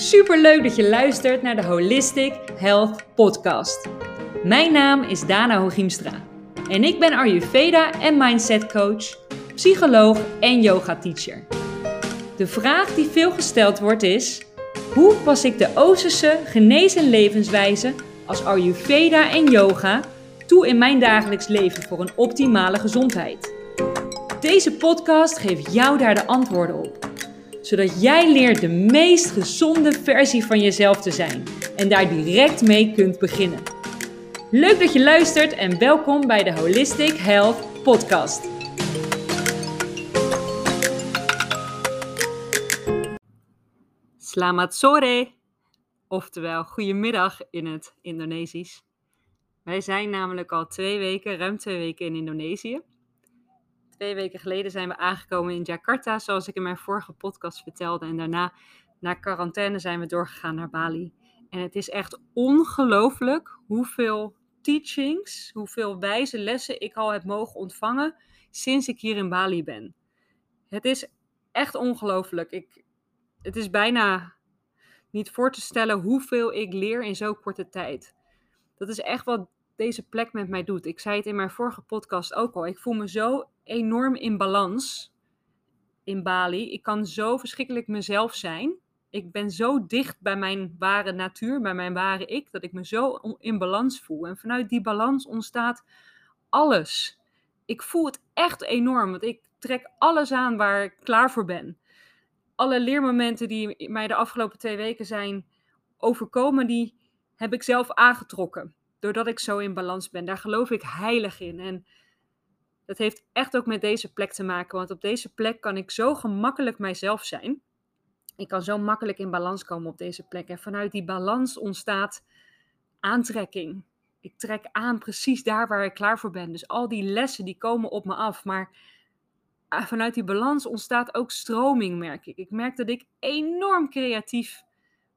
Super leuk dat je luistert naar de Holistic Health Podcast. Mijn naam is Dana Hogiemstra en ik ben Ayurveda en Mindset Coach, psycholoog en yoga teacher. De vraag die veel gesteld wordt is: hoe pas ik de Oosterse genezen levenswijze als Ayurveda en yoga toe in mijn dagelijks leven voor een optimale gezondheid? Deze podcast geeft jou daar de antwoorden op zodat jij leert de meest gezonde versie van jezelf te zijn en daar direct mee kunt beginnen. Leuk dat je luistert en welkom bij de Holistic Health Podcast. Selamat sore, oftewel goedemiddag in het Indonesisch. Wij zijn namelijk al twee weken, ruim twee weken in Indonesië. Twee weken geleden zijn we aangekomen in Jakarta, zoals ik in mijn vorige podcast vertelde. En daarna, na quarantaine, zijn we doorgegaan naar Bali. En het is echt ongelooflijk hoeveel teachings, hoeveel wijze lessen ik al heb mogen ontvangen sinds ik hier in Bali ben. Het is echt ongelooflijk. Ik, het is bijna niet voor te stellen hoeveel ik leer in zo'n korte tijd. Dat is echt wat deze plek met mij doet. Ik zei het in mijn vorige podcast ook al. Ik voel me zo enorm in balans in Bali. Ik kan zo verschrikkelijk mezelf zijn. Ik ben zo dicht bij mijn ware natuur, bij mijn ware ik, dat ik me zo in balans voel. En vanuit die balans ontstaat alles. Ik voel het echt enorm, want ik trek alles aan waar ik klaar voor ben. Alle leermomenten die mij de afgelopen twee weken zijn overkomen, die heb ik zelf aangetrokken doordat ik zo in balans ben. Daar geloof ik heilig in. En dat heeft echt ook met deze plek te maken. Want op deze plek kan ik zo gemakkelijk mijzelf zijn. Ik kan zo makkelijk in balans komen op deze plek. En vanuit die balans ontstaat aantrekking. Ik trek aan precies daar waar ik klaar voor ben. Dus al die lessen die komen op me af. Maar ah, vanuit die balans ontstaat ook stroming, merk ik. Ik merk dat ik enorm creatief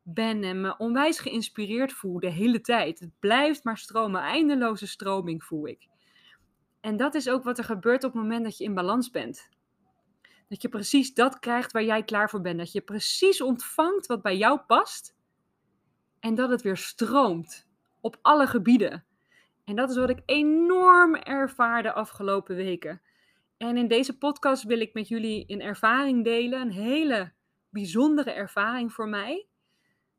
ben en me onwijs geïnspireerd voel de hele tijd. Het blijft maar stromen, eindeloze stroming voel ik. En dat is ook wat er gebeurt op het moment dat je in balans bent. Dat je precies dat krijgt waar jij klaar voor bent. Dat je precies ontvangt wat bij jou past. En dat het weer stroomt op alle gebieden. En dat is wat ik enorm ervaar de afgelopen weken. En in deze podcast wil ik met jullie een ervaring delen. Een hele bijzondere ervaring voor mij.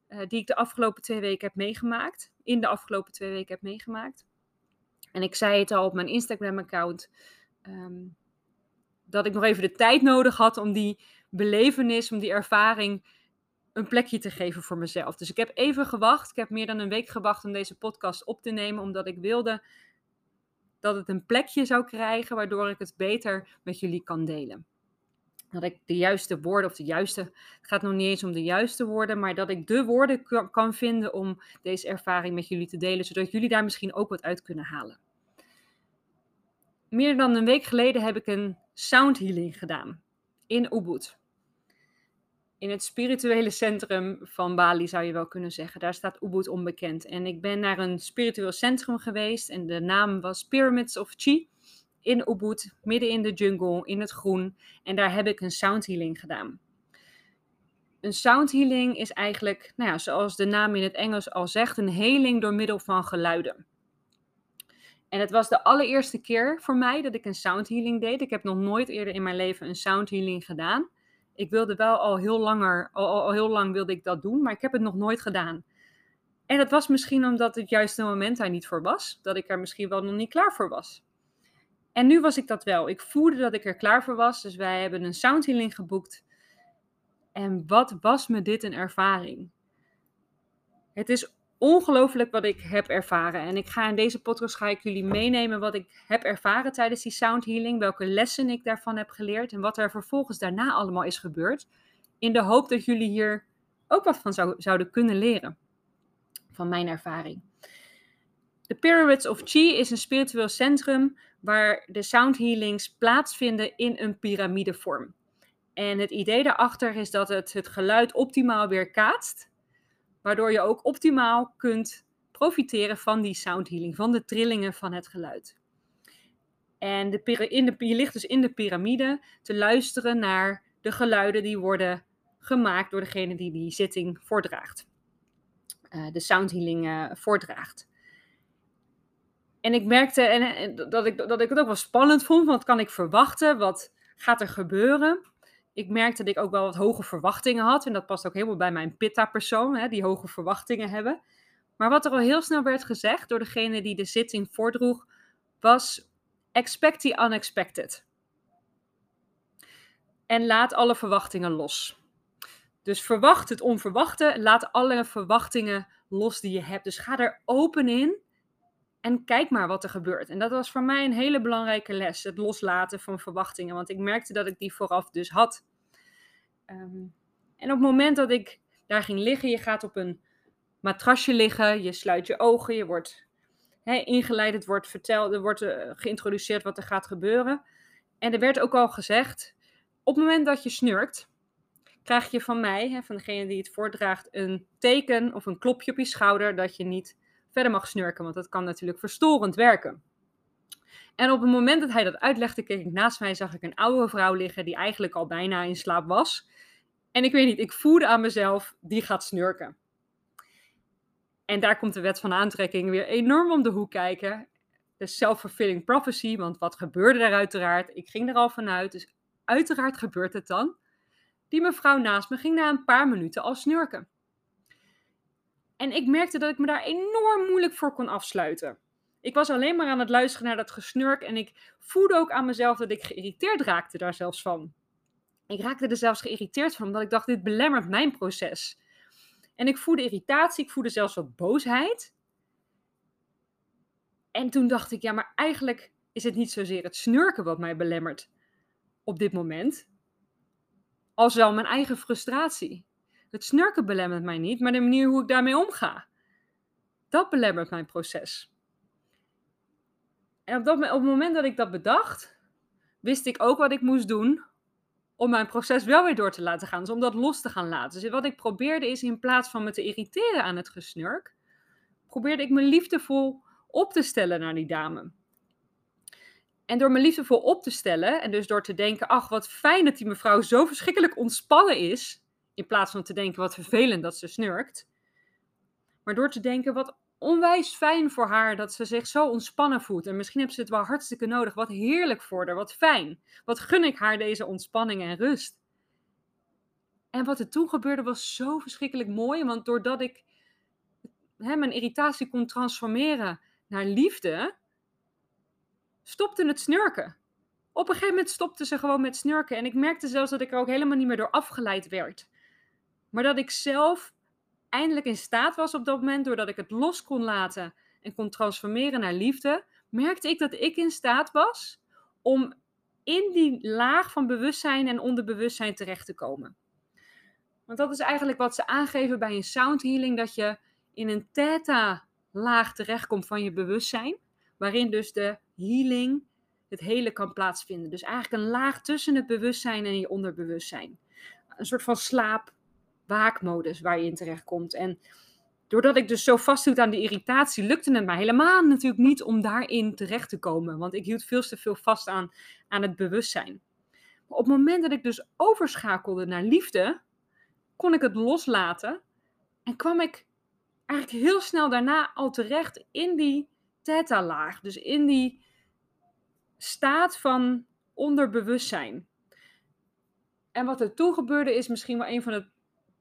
Eh, die ik de afgelopen twee weken heb meegemaakt. In de afgelopen twee weken heb meegemaakt. En ik zei het al op mijn Instagram-account. Ehm, dat ik nog even de tijd nodig had om die belevenis, om die ervaring een plekje te geven voor mezelf. Dus ik heb even gewacht. Ik heb meer dan een week gewacht om deze podcast op te nemen, omdat ik wilde dat het een plekje zou krijgen, waardoor ik het beter met jullie kan delen dat ik de juiste woorden, of de juiste, het gaat nog niet eens om de juiste woorden, maar dat ik de woorden kan vinden om deze ervaring met jullie te delen, zodat jullie daar misschien ook wat uit kunnen halen. Meer dan een week geleden heb ik een sound healing gedaan in Ubud. In het spirituele centrum van Bali zou je wel kunnen zeggen. Daar staat Ubud onbekend. En ik ben naar een spiritueel centrum geweest en de naam was Pyramids of Chi in Ubud, midden in de jungle, in het groen. En daar heb ik een sound healing gedaan. Een sound healing is eigenlijk, nou ja, zoals de naam in het Engels al zegt, een heling door middel van geluiden. En het was de allereerste keer voor mij dat ik een sound healing deed. Ik heb nog nooit eerder in mijn leven een sound healing gedaan. Ik wilde wel al heel, langer, al, heel lang wilde ik dat doen, maar ik heb het nog nooit gedaan. En dat was misschien omdat het juiste moment daar niet voor was. Dat ik er misschien wel nog niet klaar voor was. En nu was ik dat wel. Ik voelde dat ik er klaar voor was. Dus wij hebben een soundhealing geboekt. En wat was me dit een ervaring? Het is ongelooflijk wat ik heb ervaren. En ik ga in deze podcast ga ik jullie meenemen wat ik heb ervaren tijdens die soundhealing. Welke lessen ik daarvan heb geleerd. En wat er vervolgens daarna allemaal is gebeurd. In de hoop dat jullie hier ook wat van zou, zouden kunnen leren. Van mijn ervaring. De Pyramids of Chi is een spiritueel centrum waar de sound healings plaatsvinden in een piramidevorm. En het idee daarachter is dat het het geluid optimaal weerkaatst, waardoor je ook optimaal kunt profiteren van die sound healing, van de trillingen van het geluid. En de, in de, je ligt dus in de piramide te luisteren naar de geluiden die worden gemaakt door degene die die zitting voordraagt. Uh, de sound healing uh, voordraagt. En ik merkte en, dat, ik, dat ik het ook wel spannend vond. Wat kan ik verwachten? Wat gaat er gebeuren? Ik merkte dat ik ook wel wat hoge verwachtingen had. En dat past ook helemaal bij mijn pitta-persoon, die hoge verwachtingen hebben. Maar wat er al heel snel werd gezegd door degene die de zitting voordroeg, was expect the unexpected. En laat alle verwachtingen los. Dus verwacht het onverwachte, laat alle verwachtingen los die je hebt. Dus ga er open in en kijk maar wat er gebeurt. En dat was voor mij een hele belangrijke les, het loslaten van verwachtingen. Want ik merkte dat ik die vooraf dus had. Ehm, en op het moment dat ik daar ging liggen, je gaat op een matrasje liggen, je sluit je ogen, je wordt ingeleid, het wordt verteld, er wordt uh, geïntroduceerd wat er gaat gebeuren. En er werd ook al gezegd, op het moment dat je snurkt, krijg je van mij, van degene die het voordraagt, een teken of een klopje op je schouder dat je niet verder mag snurken, want dat kan natuurlijk verstorend werken. En op het moment dat hij dat uitlegde, keek ik naast mij, zag ik een oude vrouw liggen die eigenlijk al bijna in slaap was. En ik weet niet, ik voelde aan mezelf, die gaat snurken. En daar komt de wet van aantrekking weer enorm om de hoek kijken. De self-fulfilling prophecy, want wat gebeurde er uiteraard? Ik ging er al vanuit, dus uiteraard gebeurt het dan. Die mevrouw naast me ging na een paar minuten al snurken. En ik merkte dat ik me daar enorm moeilijk voor kon afsluiten. Ik was alleen maar aan het luisteren naar dat gesnurk en ik voelde ook aan mezelf dat ik geïrriteerd raakte daar zelfs van. Ik raakte er zelfs geïrriteerd van, omdat ik dacht, dit belemmert mijn proces. En ik voelde irritatie, ik voelde zelfs wat boosheid. En toen dacht ik, ja, maar eigenlijk is het niet zozeer het snurken wat mij belemmert op dit moment, als wel mijn eigen frustratie. Het snurken belemmert mij niet, maar de manier hoe ik daarmee omga. Dat belemmert mijn proces. En op, dat, op het moment dat ik dat bedacht, wist ik ook wat ik moest doen om mijn proces wel weer door te laten gaan. Dus om dat los te gaan laten. Dus wat ik probeerde is in plaats van me te irriteren aan het gesnurk, probeerde ik me liefdevol op te stellen naar die dame. En door me liefdevol op te stellen en dus door te denken, ach wat fijn dat die mevrouw zo verschrikkelijk ontspannen is, in plaats van te denken wat vervelend dat ze snurkt. Maar door te denken wat onwijs fijn voor haar dat ze zich zo ontspannen voelt. En misschien heeft ze het wel hartstikke nodig. Wat heerlijk voor haar, wat fijn. Wat gun ik haar deze ontspanning en rust. En wat er toen gebeurde was zo verschrikkelijk mooi. Want doordat ik hè, mijn irritatie kon transformeren naar liefde, stopte het snurken. Op een gegeven moment stopte ze gewoon met snurken. En ik merkte zelfs dat ik er ook helemaal niet meer door afgeleid werd. Maar dat ik zelf eindelijk in staat was op dat moment, doordat ik het los kon laten en kon transformeren naar liefde, merkte ik dat ik in staat was om in die laag van bewustzijn en onderbewustzijn terecht te komen. Want dat is eigenlijk wat ze aangeven bij een sound healing, dat je in een theta laag terechtkomt van je bewustzijn, waarin dus de healing, het hele kan plaatsvinden. Dus eigenlijk een laag tussen het bewustzijn en je onderbewustzijn. Een soort van slaap, waakmodus waar je in terecht komt. En doordat ik dus zo vasthield aan die irritatie, lukte het mij helemaal natuurlijk niet om daarin terecht te komen. Want ik hield veel te veel vast aan, aan het bewustzijn. Maar op het moment dat ik dus overschakelde naar liefde, kon ik het loslaten. En kwam ik eigenlijk heel snel daarna al terecht in die theta-laag. Dus in die staat van onderbewustzijn. En wat er toen gebeurde is misschien wel een van de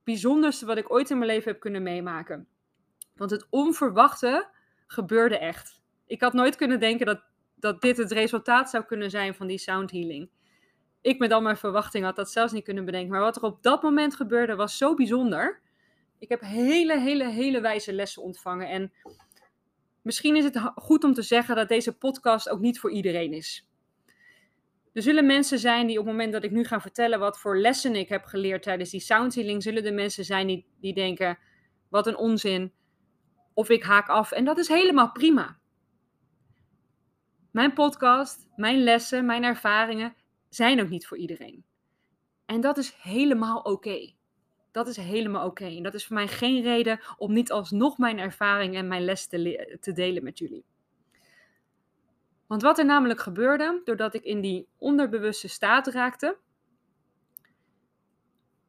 bijzonderste wat ik ooit in mijn leven heb kunnen meemaken. Want het onverwachte gebeurde echt. Ik had nooit kunnen denken dat, dat dit het resultaat zou kunnen zijn van die sound healing. Ik met al mijn verwachtingen had dat zelfs niet kunnen bedenken. Maar wat er op dat moment gebeurde was zo bijzonder. Ik heb hele, hele, hele wijze lessen ontvangen. En misschien is het goed om te zeggen dat deze podcast ook niet voor iedereen is. Er zullen mensen zijn die op het moment dat ik nu ga vertellen wat voor lessen ik heb geleerd tijdens die soundhealing, zullen er mensen zijn die, die denken, wat een onzin, of ik haak af. En dat is helemaal prima. Mijn podcast, mijn lessen, mijn ervaringen zijn ook niet voor iedereen. En dat is helemaal oké. Dat is helemaal oké. En dat is voor mij geen reden om niet alsnog mijn ervaring en mijn les te delen met jullie. Want wat er namelijk gebeurde, doordat ik in die onderbewuste staat raakte,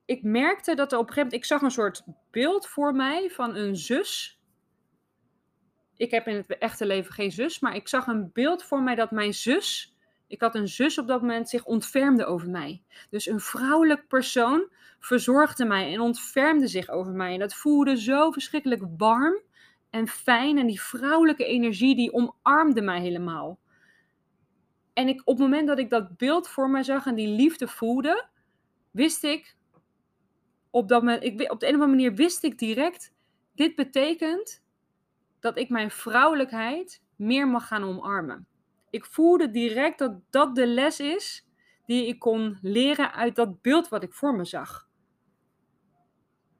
ik merkte dat er op een gegeven moment, ik zag een soort beeld voor mij van een zus. Ik heb in het echte leven geen zus, maar ik zag een beeld voor mij dat mijn zus, ik had een zus op dat moment, zich ontfermde over mij. Dus een vrouwelijk persoon verzorgde mij en ontfermde zich over mij. En dat voelde zo verschrikkelijk warm en fijn. En die vrouwelijke energie, die omarmde mij helemaal. En ik, op het moment dat ik dat beeld voor mij zag en die liefde voelde, wist ik, op, dat ik, op de een of andere manier wist ik direct, dit betekent dat ik mijn vrouwelijkheid meer mag gaan omarmen. Ik voelde direct dat dat de les is die ik kon leren uit dat beeld wat ik voor me zag.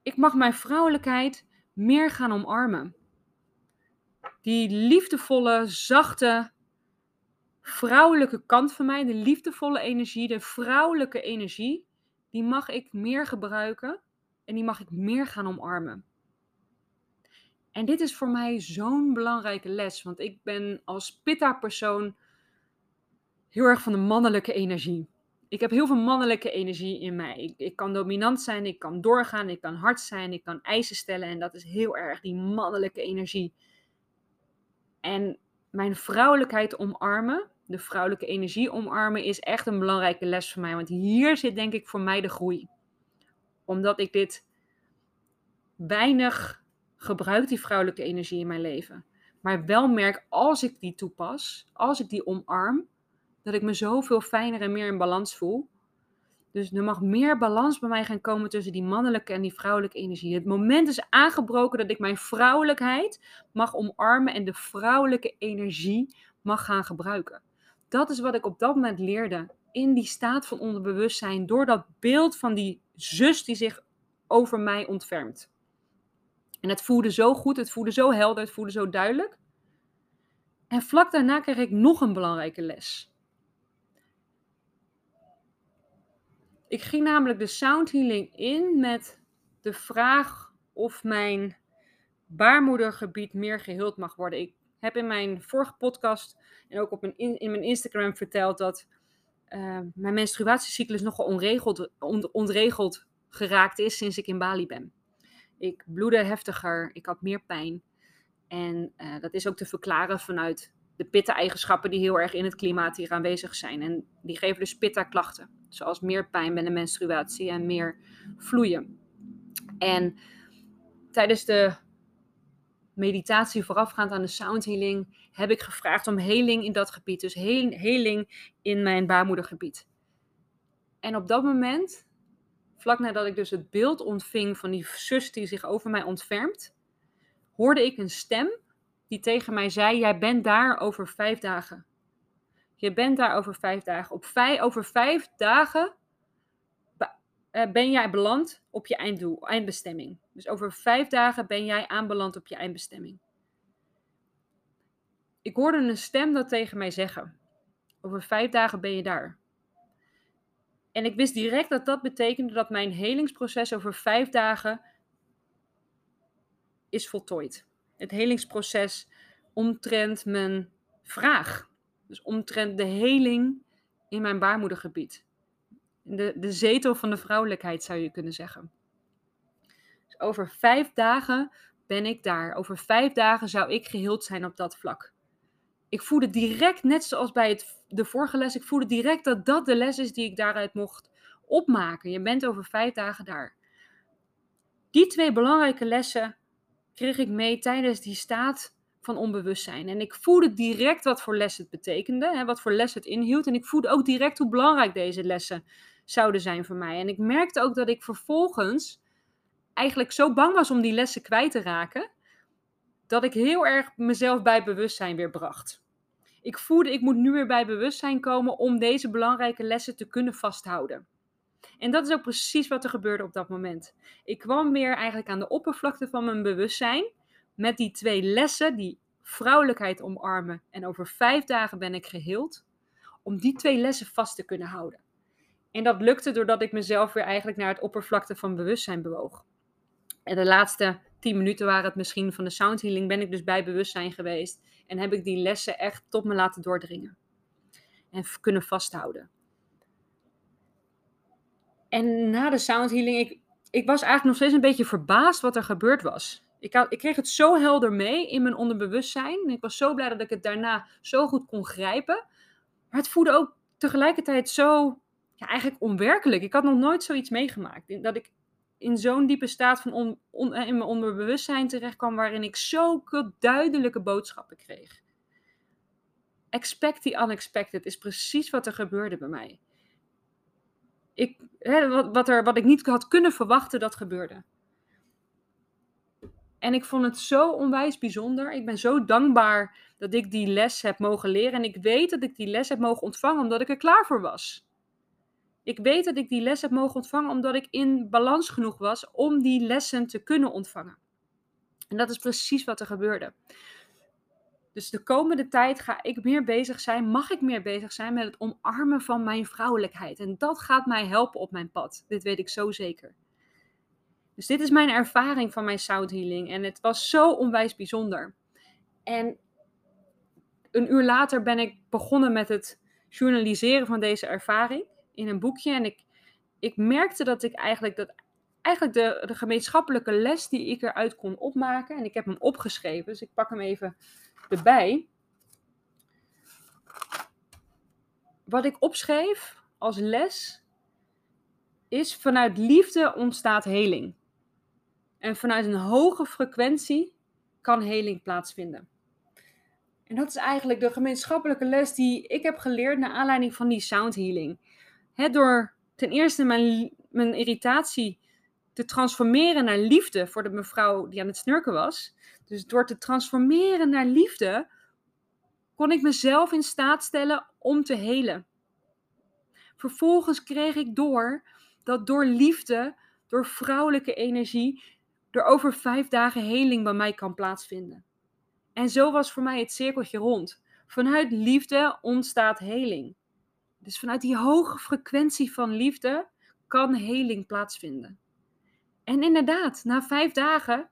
Ik mag mijn vrouwelijkheid meer gaan omarmen. Die liefdevolle, zachte, vrouwelijke kant van mij, de liefdevolle energie, de vrouwelijke energie, die mag ik meer gebruiken en die mag ik meer gaan omarmen. En dit is voor mij zo'n belangrijke les, want ik ben als pitta-persoon heel erg van de mannelijke energie. Ik heb heel veel mannelijke energie in mij. Ik, ik, kan dominant zijn, ik kan doorgaan, ik kan hard zijn, ik kan eisen stellen. En dat is heel erg die mannelijke energie. En mijn vrouwelijkheid omarmen, de vrouwelijke energie omarmen, is echt een belangrijke les voor mij. Want hier zit denk ik voor mij de groei. Omdat ik dit weinig gebruik, die vrouwelijke energie in mijn leven. Maar wel merk als ik die toepas, als ik die omarm, dat ik me zoveel fijner en meer in balans voel. Dus er mag meer balans bij mij gaan komen tussen die mannelijke en die vrouwelijke energie. Het moment is aangebroken dat ik mijn vrouwelijkheid mag omarmen en de vrouwelijke energie mag gaan gebruiken. Dat is wat ik op dat moment leerde in die staat van onderbewustzijn door dat beeld van die zus die zich over mij ontfermt. En het voelde zo goed, het voelde zo helder, het voelde zo duidelijk. En vlak daarna kreeg ik nog een belangrijke les. Ik ging namelijk de sound healing in met de vraag of mijn baarmoedergebied meer geheeld mag worden. Ik heb in mijn vorige podcast en ook op mijn in, mijn Instagram verteld dat uh, mijn menstruatiecyclus nogal onregeld, on, ontregeld geraakt is sinds ik in Bali ben. Ik bloedde heftiger, ik had meer pijn. En uh, dat is ook te verklaren vanuit de pitta-eigenschappen die heel erg in het klimaat hier aanwezig zijn. En die geven dus pitta-klachten, zoals meer pijn bij de menstruatie en meer vloeien. En tijdens de meditatie voorafgaand aan de sound healing heb ik gevraagd om heling in dat gebied. Dus heling in mijn baarmoedergebied. En op dat moment, vlak nadat ik dus het beeld ontving van die zus die zich over mij ontfermt, hoorde ik een stem die tegen mij zei: Jij bent daar over vijf dagen. Je bent daar over vijf dagen. Op vijf, over vijf dagen ben jij beland op je einddoel, eindbestemming. Dus over vijf dagen ben jij aanbeland op je eindbestemming. Ik hoorde een stem dat tegen mij zeggen: Over vijf dagen ben je daar. En ik wist direct dat dat betekende dat mijn helingsproces over vijf dagen is voltooid het helingsproces omtrent mijn vraag. Dus omtrent de heling in mijn baarmoedergebied. De, de zetel van de vrouwelijkheid zou je kunnen zeggen. Dus over vijf dagen ben ik daar. Over vijf dagen zou ik geheeld zijn op dat vlak. Ik voelde direct, net zoals bij het, de vorige les, ik voelde direct dat dat de les is die ik daaruit mocht opmaken. Je bent over vijf dagen daar. Die twee belangrijke lessen kreeg ik mee tijdens die staat van onbewustzijn. En ik voelde direct wat voor les het betekende, hè, wat voor les het inhield. En ik voelde ook direct hoe belangrijk deze lessen zouden zijn voor mij. En ik merkte ook dat ik vervolgens eigenlijk zo bang was om die lessen kwijt te raken, dat ik heel erg mezelf bij bewustzijn weer bracht. Ik voelde, ik moet nu weer bij bewustzijn komen om deze belangrijke lessen te kunnen vasthouden. En dat is ook precies wat er gebeurde op dat moment. Ik kwam weer eigenlijk aan de oppervlakte van mijn bewustzijn met die twee lessen, die vrouwelijkheid omarmen en over vijf dagen ben ik geheeld, om die twee lessen vast te kunnen houden. En dat lukte doordat ik mezelf weer eigenlijk naar het oppervlakte van bewustzijn bewoog. En de laatste tien minuten waren het misschien van de soundhealing, ben ik dus bij bewustzijn geweest en heb ik die lessen echt tot me laten doordringen en kunnen vasthouden. En na de sound healing, ik, ik was eigenlijk nog steeds een beetje verbaasd wat er gebeurd was. Ik, ik kreeg het zo helder mee in mijn onderbewustzijn. Ik was zo blij dat ik het daarna zo goed kon grijpen. Maar het voelde ook tegelijkertijd zo ja, eigenlijk onwerkelijk. Ik had nog nooit zoiets meegemaakt. Dat ik in zo'n diepe staat van on, in mijn onderbewustzijn terecht kwam, waarin ik zulke duidelijke boodschappen kreeg. Expect the unexpected is precies wat er gebeurde bij mij. Ik, hè, wat, wat, er, wat ik niet had kunnen verwachten, dat gebeurde. En ik vond het zo onwijs bijzonder. Ik ben zo dankbaar dat ik die les heb mogen leren. En ik weet dat ik die les heb mogen ontvangen omdat ik er klaar voor was. Ik weet dat ik die les heb mogen ontvangen omdat ik in balans genoeg was om die lessen te kunnen ontvangen. En dat is precies wat er gebeurde. Dus de komende tijd ga ik meer bezig zijn, mag ik meer bezig zijn met het omarmen van mijn vrouwelijkheid. En dat gaat mij helpen op mijn pad. Dit weet ik zo zeker. Dus dit is mijn ervaring van mijn sound healing. En het was zo onwijs bijzonder. En een uur later ben ik begonnen met het journaliseren van deze ervaring in een boekje. En ik, ik merkte dat ik eigenlijk, dat, eigenlijk de, de gemeenschappelijke les die ik eruit kon opmaken. En ik heb hem opgeschreven, dus ik pak hem even erbij. Wat ik opschreef als les is vanuit liefde ontstaat heling. En vanuit een hoge frequentie kan heling plaatsvinden. En dat is eigenlijk de gemeenschappelijke les die ik heb geleerd naar aanleiding van die sound healing. door ten eerste mijn, mijn irritatie te transformeren naar liefde voor de mevrouw die aan het snurken was. Dus door te transformeren naar liefde, kon ik mezelf in staat stellen om te helen. Vervolgens kreeg ik door dat door liefde, door vrouwelijke energie, er over vijf dagen heling bij mij kan plaatsvinden. En zo was voor mij het cirkeltje rond. Vanuit liefde ontstaat heling. Dus vanuit die hoge frequentie van liefde kan heling plaatsvinden. En inderdaad, na vijf dagen,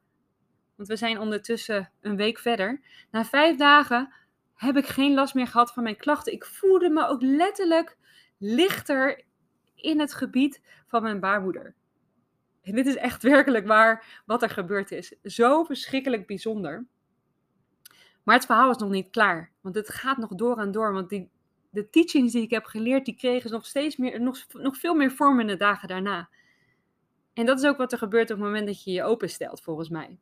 want we zijn ondertussen een week verder, na vijf dagen heb ik geen last meer gehad van mijn klachten. Ik voelde me ook letterlijk lichter in het gebied van mijn baarmoeder. En dit is echt werkelijk waar wat er gebeurd is. Zo verschrikkelijk bijzonder. Maar het verhaal is nog niet klaar. Want het gaat nog door en door. Want die, de teachings die ik heb geleerd, die kregen nog steeds meer, nog, nog veel meer vorm in de dagen daarna. En dat is ook wat er gebeurt op het moment dat je je openstelt, volgens mij.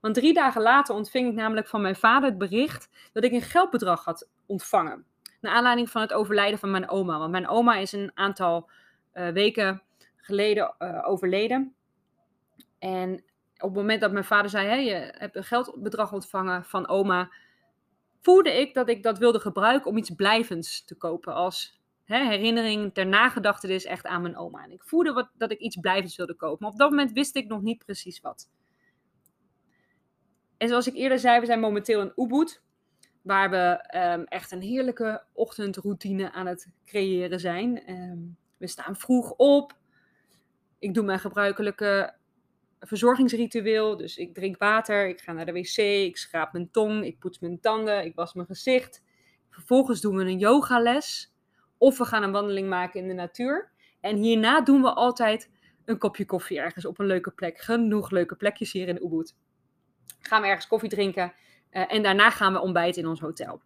Want drie dagen later ontving ik namelijk van mijn vader het bericht dat ik een geldbedrag had ontvangen. Naar aanleiding van het overlijden van mijn oma. Want mijn oma is een aantal uh, weken geleden uh, overleden. En op het moment dat mijn vader zei: hey, je hebt een geldbedrag ontvangen van oma, voelde ik dat ik dat wilde gebruiken om iets blijvends te kopen. Als hè, herinnering ter nagedachtenis echt aan mijn oma. En ik voelde wat, dat ik iets blijvends wilde kopen. Maar op dat moment wist ik nog niet precies wat. En zoals ik eerder zei, we zijn momenteel in Ubud. Waar we um, echt een heerlijke ochtendroutine aan het creëren zijn. Um, we staan vroeg op ik doe mijn gebruikelijke verzorgingsritueel. Dus ik drink water, ik ga naar de wc, ik schraap mijn tong, ik poets mijn tanden, ik was mijn gezicht. Vervolgens doen we een yogales of we gaan een wandeling maken in de natuur. En hierna doen we altijd een kopje koffie ergens op een leuke plek. Genoeg leuke plekjes hier in Ubud. Gaan we ergens koffie drinken uh, en daarna gaan we ontbijten in ons hotel.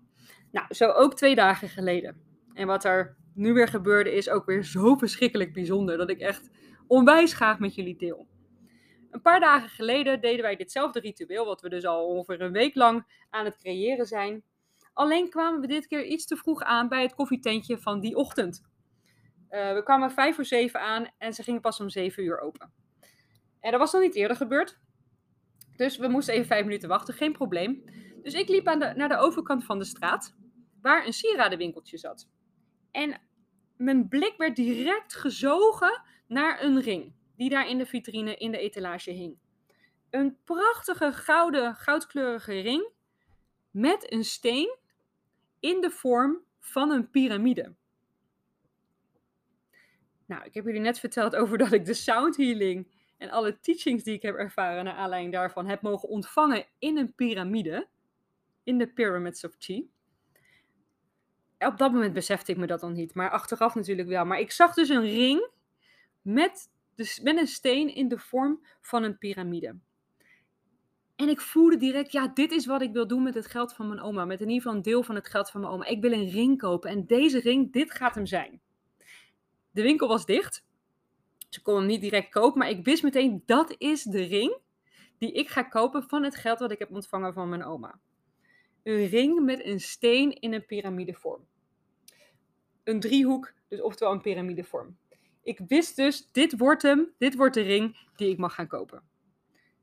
Nou, zo ook twee dagen geleden. En wat er nu weer gebeurde is ook weer zo verschrikkelijk bijzonder dat ik echt onwijs graag met jullie deel. Een paar dagen geleden deden wij ditzelfde ritueel, wat we dus al ongeveer een week lang aan het creëren zijn. Alleen kwamen we dit keer iets te vroeg aan bij het koffietentje van die ochtend. Uh, we kwamen vijf voor zeven aan en ze gingen pas om zeven uur open. En dat was nog niet eerder gebeurd. Dus we moesten even vijf minuten wachten, geen probleem. Dus ik liep aan de, naar de overkant van de straat, waar een sieradenwinkeltje zat. En mijn blik werd direct gezogen naar een ring die daar in de vitrine in de etalage hing. Een prachtige gouden, goudkleurige ring met een steen in de vorm van een piramide. Nou, ik heb jullie net verteld over dat ik de sound healing en alle teachings die ik heb ervaren naar aanleiding daarvan heb mogen ontvangen in een piramide, in de Pyramids of Chi. Op dat moment besefte ik me dat nog niet, maar achteraf natuurlijk wel. Maar ik zag dus een ring met, dus met een steen in de vorm van een piramide. En ik voelde direct, ja, dit is wat ik wil doen met het geld van mijn oma. Met in ieder geval een deel van het geld van mijn oma. Ik wil een ring kopen en deze ring, dit gaat hem zijn. De winkel was dicht. Ze kon hem niet direct kopen, maar ik wist meteen, dat is de ring die ik ga kopen van het geld wat ik heb ontvangen van mijn oma. Een ring met een steen in een piramidevorm. Een driehoek, dus oftewel een piramidevorm. Ik wist dus, dit wordt hem, dit wordt de ring die ik mag gaan kopen.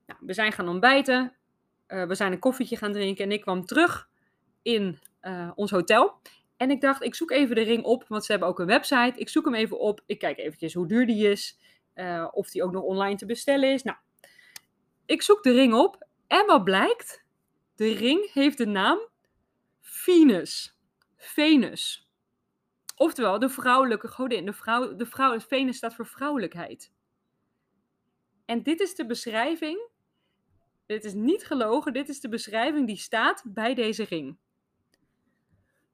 Nou, we zijn gaan ontbijten, uh, we zijn een koffietje gaan drinken en ik kwam terug in uh, ons hotel. En ik dacht, ik zoek even de ring op, want ze hebben ook een website. Ik zoek hem even op, ik kijk eventjes hoe duur die is, uh, of die ook nog online te bestellen is. Nou, ik zoek de ring op en wat blijkt? De ring heeft de naam Venus. Venus. Oftewel, de vrouwelijke godin. De vrouw, de vrouw, Venus staat voor vrouwelijkheid. En dit is de beschrijving. Dit is niet gelogen, dit is de beschrijving die staat bij deze ring.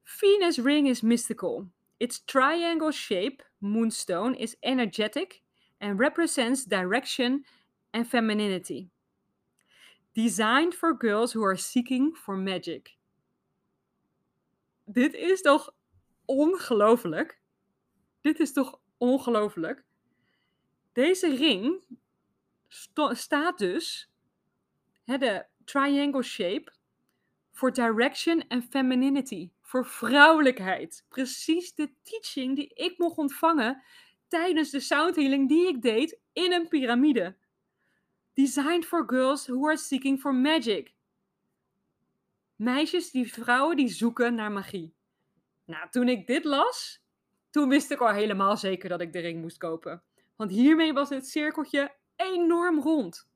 Venus ring is mystical. Its triangle shape, moonstone, is energetic and represents direction and femininity. Designed for girls who are seeking for magic. Dit is toch ongelooflijk? Dit is toch ongelooflijk? Deze ring staat dus, hè, de triangle shape, voor direction en femininity, voor vrouwelijkheid. Precies de teaching die ik mocht ontvangen tijdens de sound healing die ik deed in een piramide. Designed for girls who are seeking for magic. Meisjes, die vrouwen die zoeken naar magie. Nou, toen ik dit las, toen wist ik al helemaal zeker dat ik de ring moest kopen. Want hiermee was het cirkeltje enorm rond.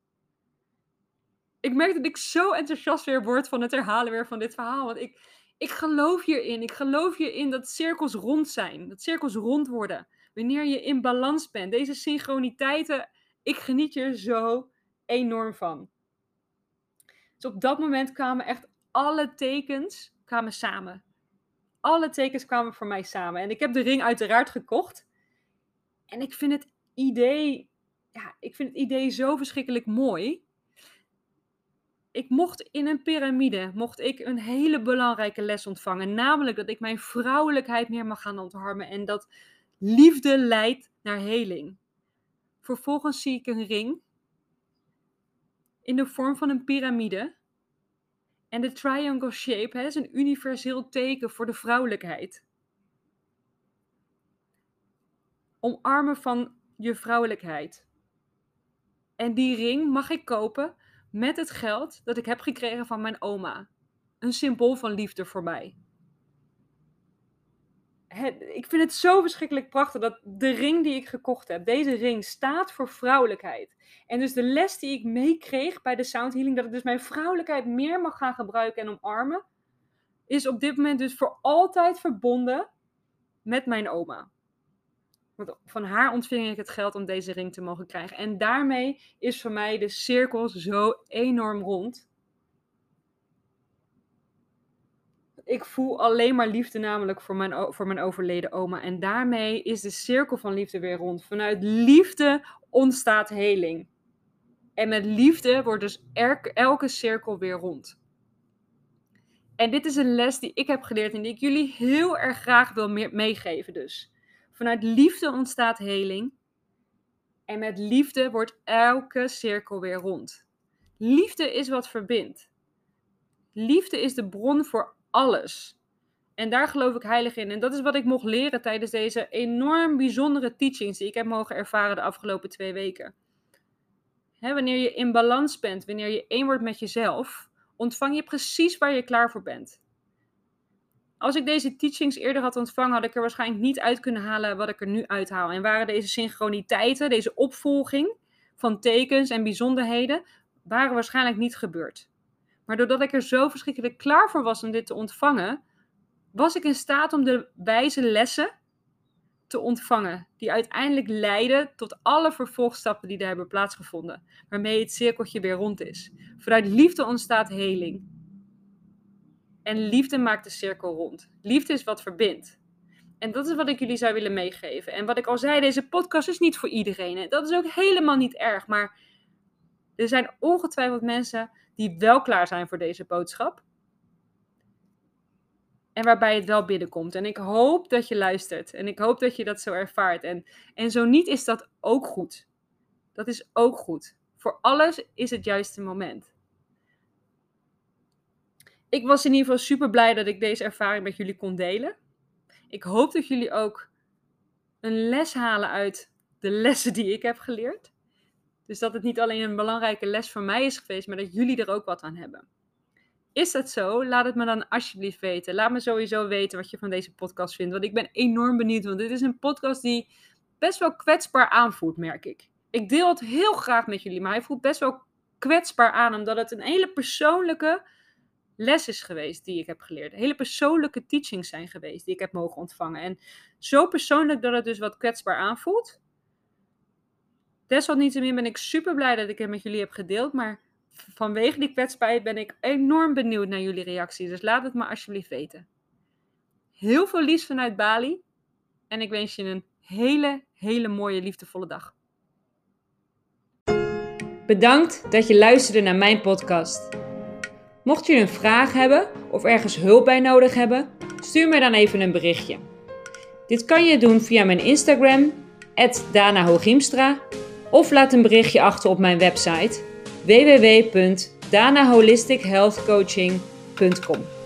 Ik merk dat ik zo enthousiast weer word van het herhalen weer van dit verhaal. Want ik, ik geloof hierin. Ik geloof hierin dat cirkels rond zijn. Dat cirkels rond worden. Wanneer je in balans bent. Deze synchroniteiten, ik geniet er zo enorm van. Dus op dat moment kwamen echt alle tekens kwamen samen. Alle tekens kwamen voor mij samen. En ik heb de ring uiteraard gekocht. En ik vind het idee, ja, ik vind het idee zo verschrikkelijk mooi. Ik mocht in een piramide, mocht ik een hele belangrijke les ontvangen. Namelijk dat ik mijn vrouwelijkheid meer mag gaan ontharmen. En dat liefde leidt naar heling. Vervolgens zie ik een ring in de vorm van een piramide. En de triangle shape is een universeel teken voor de vrouwelijkheid. Omarmen van je vrouwelijkheid. En die ring mag ik kopen met het geld dat ik heb gekregen van mijn oma. Een symbool van liefde voor mij ik vind het zo verschrikkelijk prachtig dat de ring die ik gekocht heb, deze ring staat voor vrouwelijkheid. En dus de les die ik meekreeg bij de sound healing, dat ik dus mijn vrouwelijkheid meer mag gaan gebruiken en omarmen, is op dit moment dus voor altijd verbonden met mijn oma. Want van haar ontving ik het geld om deze ring te mogen krijgen. En daarmee is voor mij de cirkel zo enorm rond. Ik voel alleen maar liefde namelijk voor mijn, voor mijn overleden oma. En daarmee is de cirkel van liefde weer rond. Vanuit liefde ontstaat heling. En met liefde wordt dus elke cirkel weer rond. En dit is een les die ik heb geleerd en die ik jullie heel erg graag wil meegeven dus. Vanuit liefde ontstaat heling. En met liefde wordt elke cirkel weer rond. Liefde is wat verbindt. Liefde is de bron voor alles. En daar geloof ik heilig in. En dat is wat ik mocht leren tijdens deze enorm bijzondere teachings die ik heb mogen ervaren de afgelopen twee weken. wanneer je in balans bent, wanneer je één wordt met jezelf, ontvang je precies waar je klaar voor bent. Als ik deze teachings eerder had ontvangen, had ik er waarschijnlijk niet uit kunnen halen wat ik er nu uithaal. En waren deze synchroniteiten, deze opvolging van tekens en bijzonderheden, waren waarschijnlijk niet gebeurd. Maar doordat ik er zo verschrikkelijk klaar voor was om dit te ontvangen, was ik in staat om de wijze lessen te ontvangen. Die uiteindelijk leiden tot alle vervolgstappen die daar hebben plaatsgevonden. Waarmee het cirkeltje weer rond is. Vanuit liefde ontstaat heling. En liefde maakt de cirkel rond. Liefde is wat verbindt. En dat is wat ik jullie zou willen meegeven. En wat ik al zei, deze podcast is niet voor iedereen. Dat is ook helemaal niet erg. Maar er zijn ongetwijfeld mensen die wel klaar zijn voor deze boodschap. En waarbij het wel binnenkomt. En ik hoop dat je luistert. En ik hoop dat je dat zo ervaart. En, en zo niet is dat ook goed. Dat is ook goed. Voor alles is het juiste moment. Ik was in ieder geval super blij dat ik deze ervaring met jullie kon delen. Ik hoop dat jullie ook een les halen uit de lessen die ik heb geleerd. Dus dat het niet alleen een belangrijke les voor mij is geweest, maar dat jullie er ook wat aan hebben. Is dat zo? Laat het me dan alsjeblieft weten. Laat me sowieso weten wat je van deze podcast vindt. Want ik ben enorm benieuwd. Want dit is een podcast die best wel kwetsbaar aanvoelt, merk ik. Ik deel het heel graag met jullie, maar hij voelt best wel kwetsbaar aan. Omdat het een hele persoonlijke les is geweest die ik heb geleerd. Hele persoonlijke teachings zijn geweest die ik heb mogen ontvangen. En zo persoonlijk dat het dus wat kwetsbaar aanvoelt. Desalniettemin ben ik super blij dat ik het met jullie heb gedeeld. Maar vanwege die kwetsbaarheid ben ik enorm benieuwd naar jullie reacties. Dus laat het me alsjeblieft weten. Heel veel liefs vanuit Bali. En ik wens je een hele, hele mooie, liefdevolle dag. Bedankt dat je luisterde naar mijn podcast. Mocht je een vraag hebben of ergens hulp bij nodig hebben, stuur me dan even een berichtje. Dit kan je doen via mijn Instagram, Dana of laat een berichtje achter op mijn website www.danaholistichealthcoaching.com.